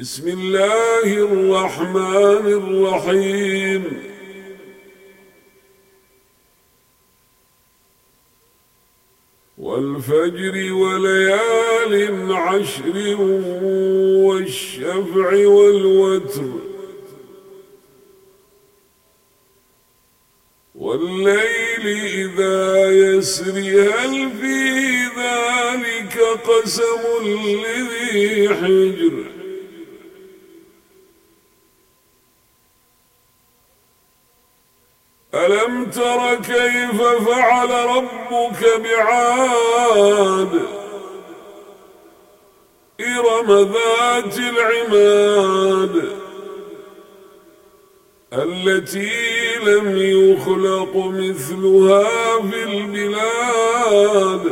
بسم الله الرحمن الرحيم. والفجر وليال عشر والشفع والوتر والليل إذا يسري هل في ذلك قسم لذي حجر؟ ألم تر كيف فعل ربك بعاد؟ إرم ذات العماد التي لم يخلق مثلها في البلاد.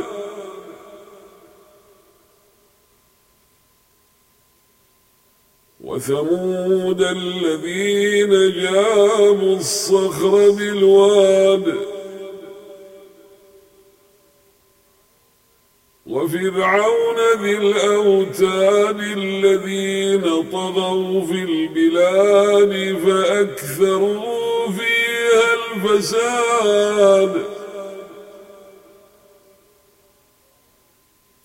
وثمود الذين جابوا الصخر بالواد وفرعون ذي الأوتاد الذين طغوا في البلاد فأكثروا فيها الفساد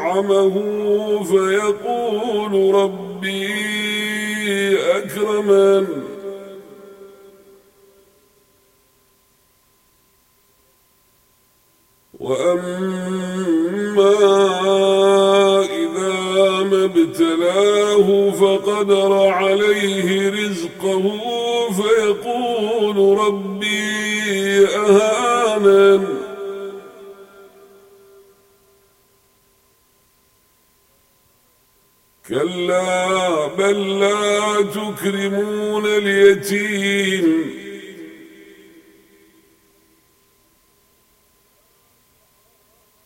أطعمه فيقول ربي أكرمن. وأما إذا ما ابتلاه فقدر عليه رزقه فيقول ربي أهانن. كلا بل لا تكرمون اليتيم.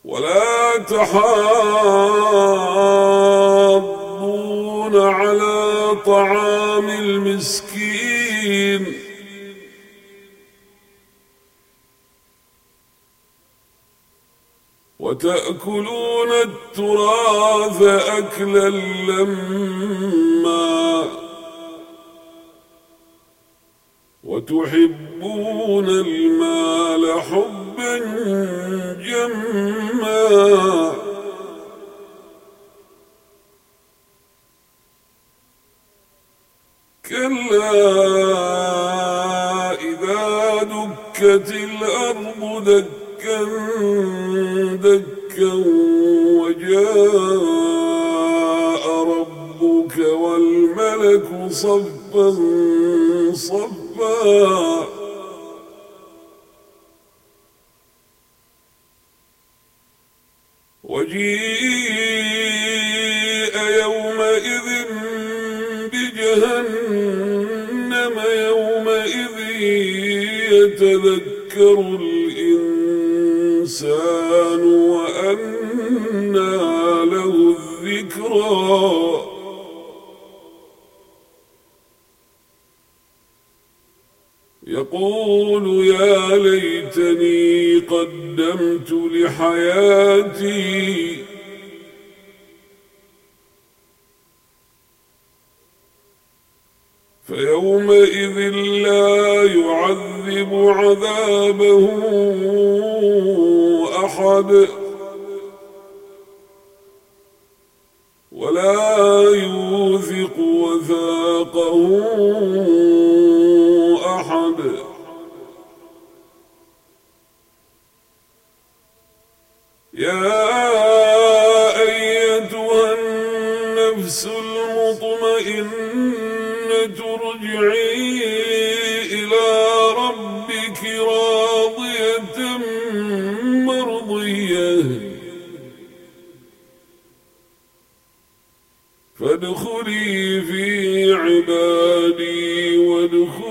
ولا تحاضون على طعام المسكين. وتأكلون التراث أكلا لما وتحبون المال حبا جما كلا إذا دكت الأرض دكا دكا وجاء ربك والملك صفا صفا. وجيء يومئذ بجهنم يومئذ يتذكر الإنسان وأنى له الذكرى. يقول يا ليتني قدمت لحياتي فيومئذ لا يعذب عذابه أحد. ولا يوثق وثاقه فادخلي في عبادي فادخلي جنتي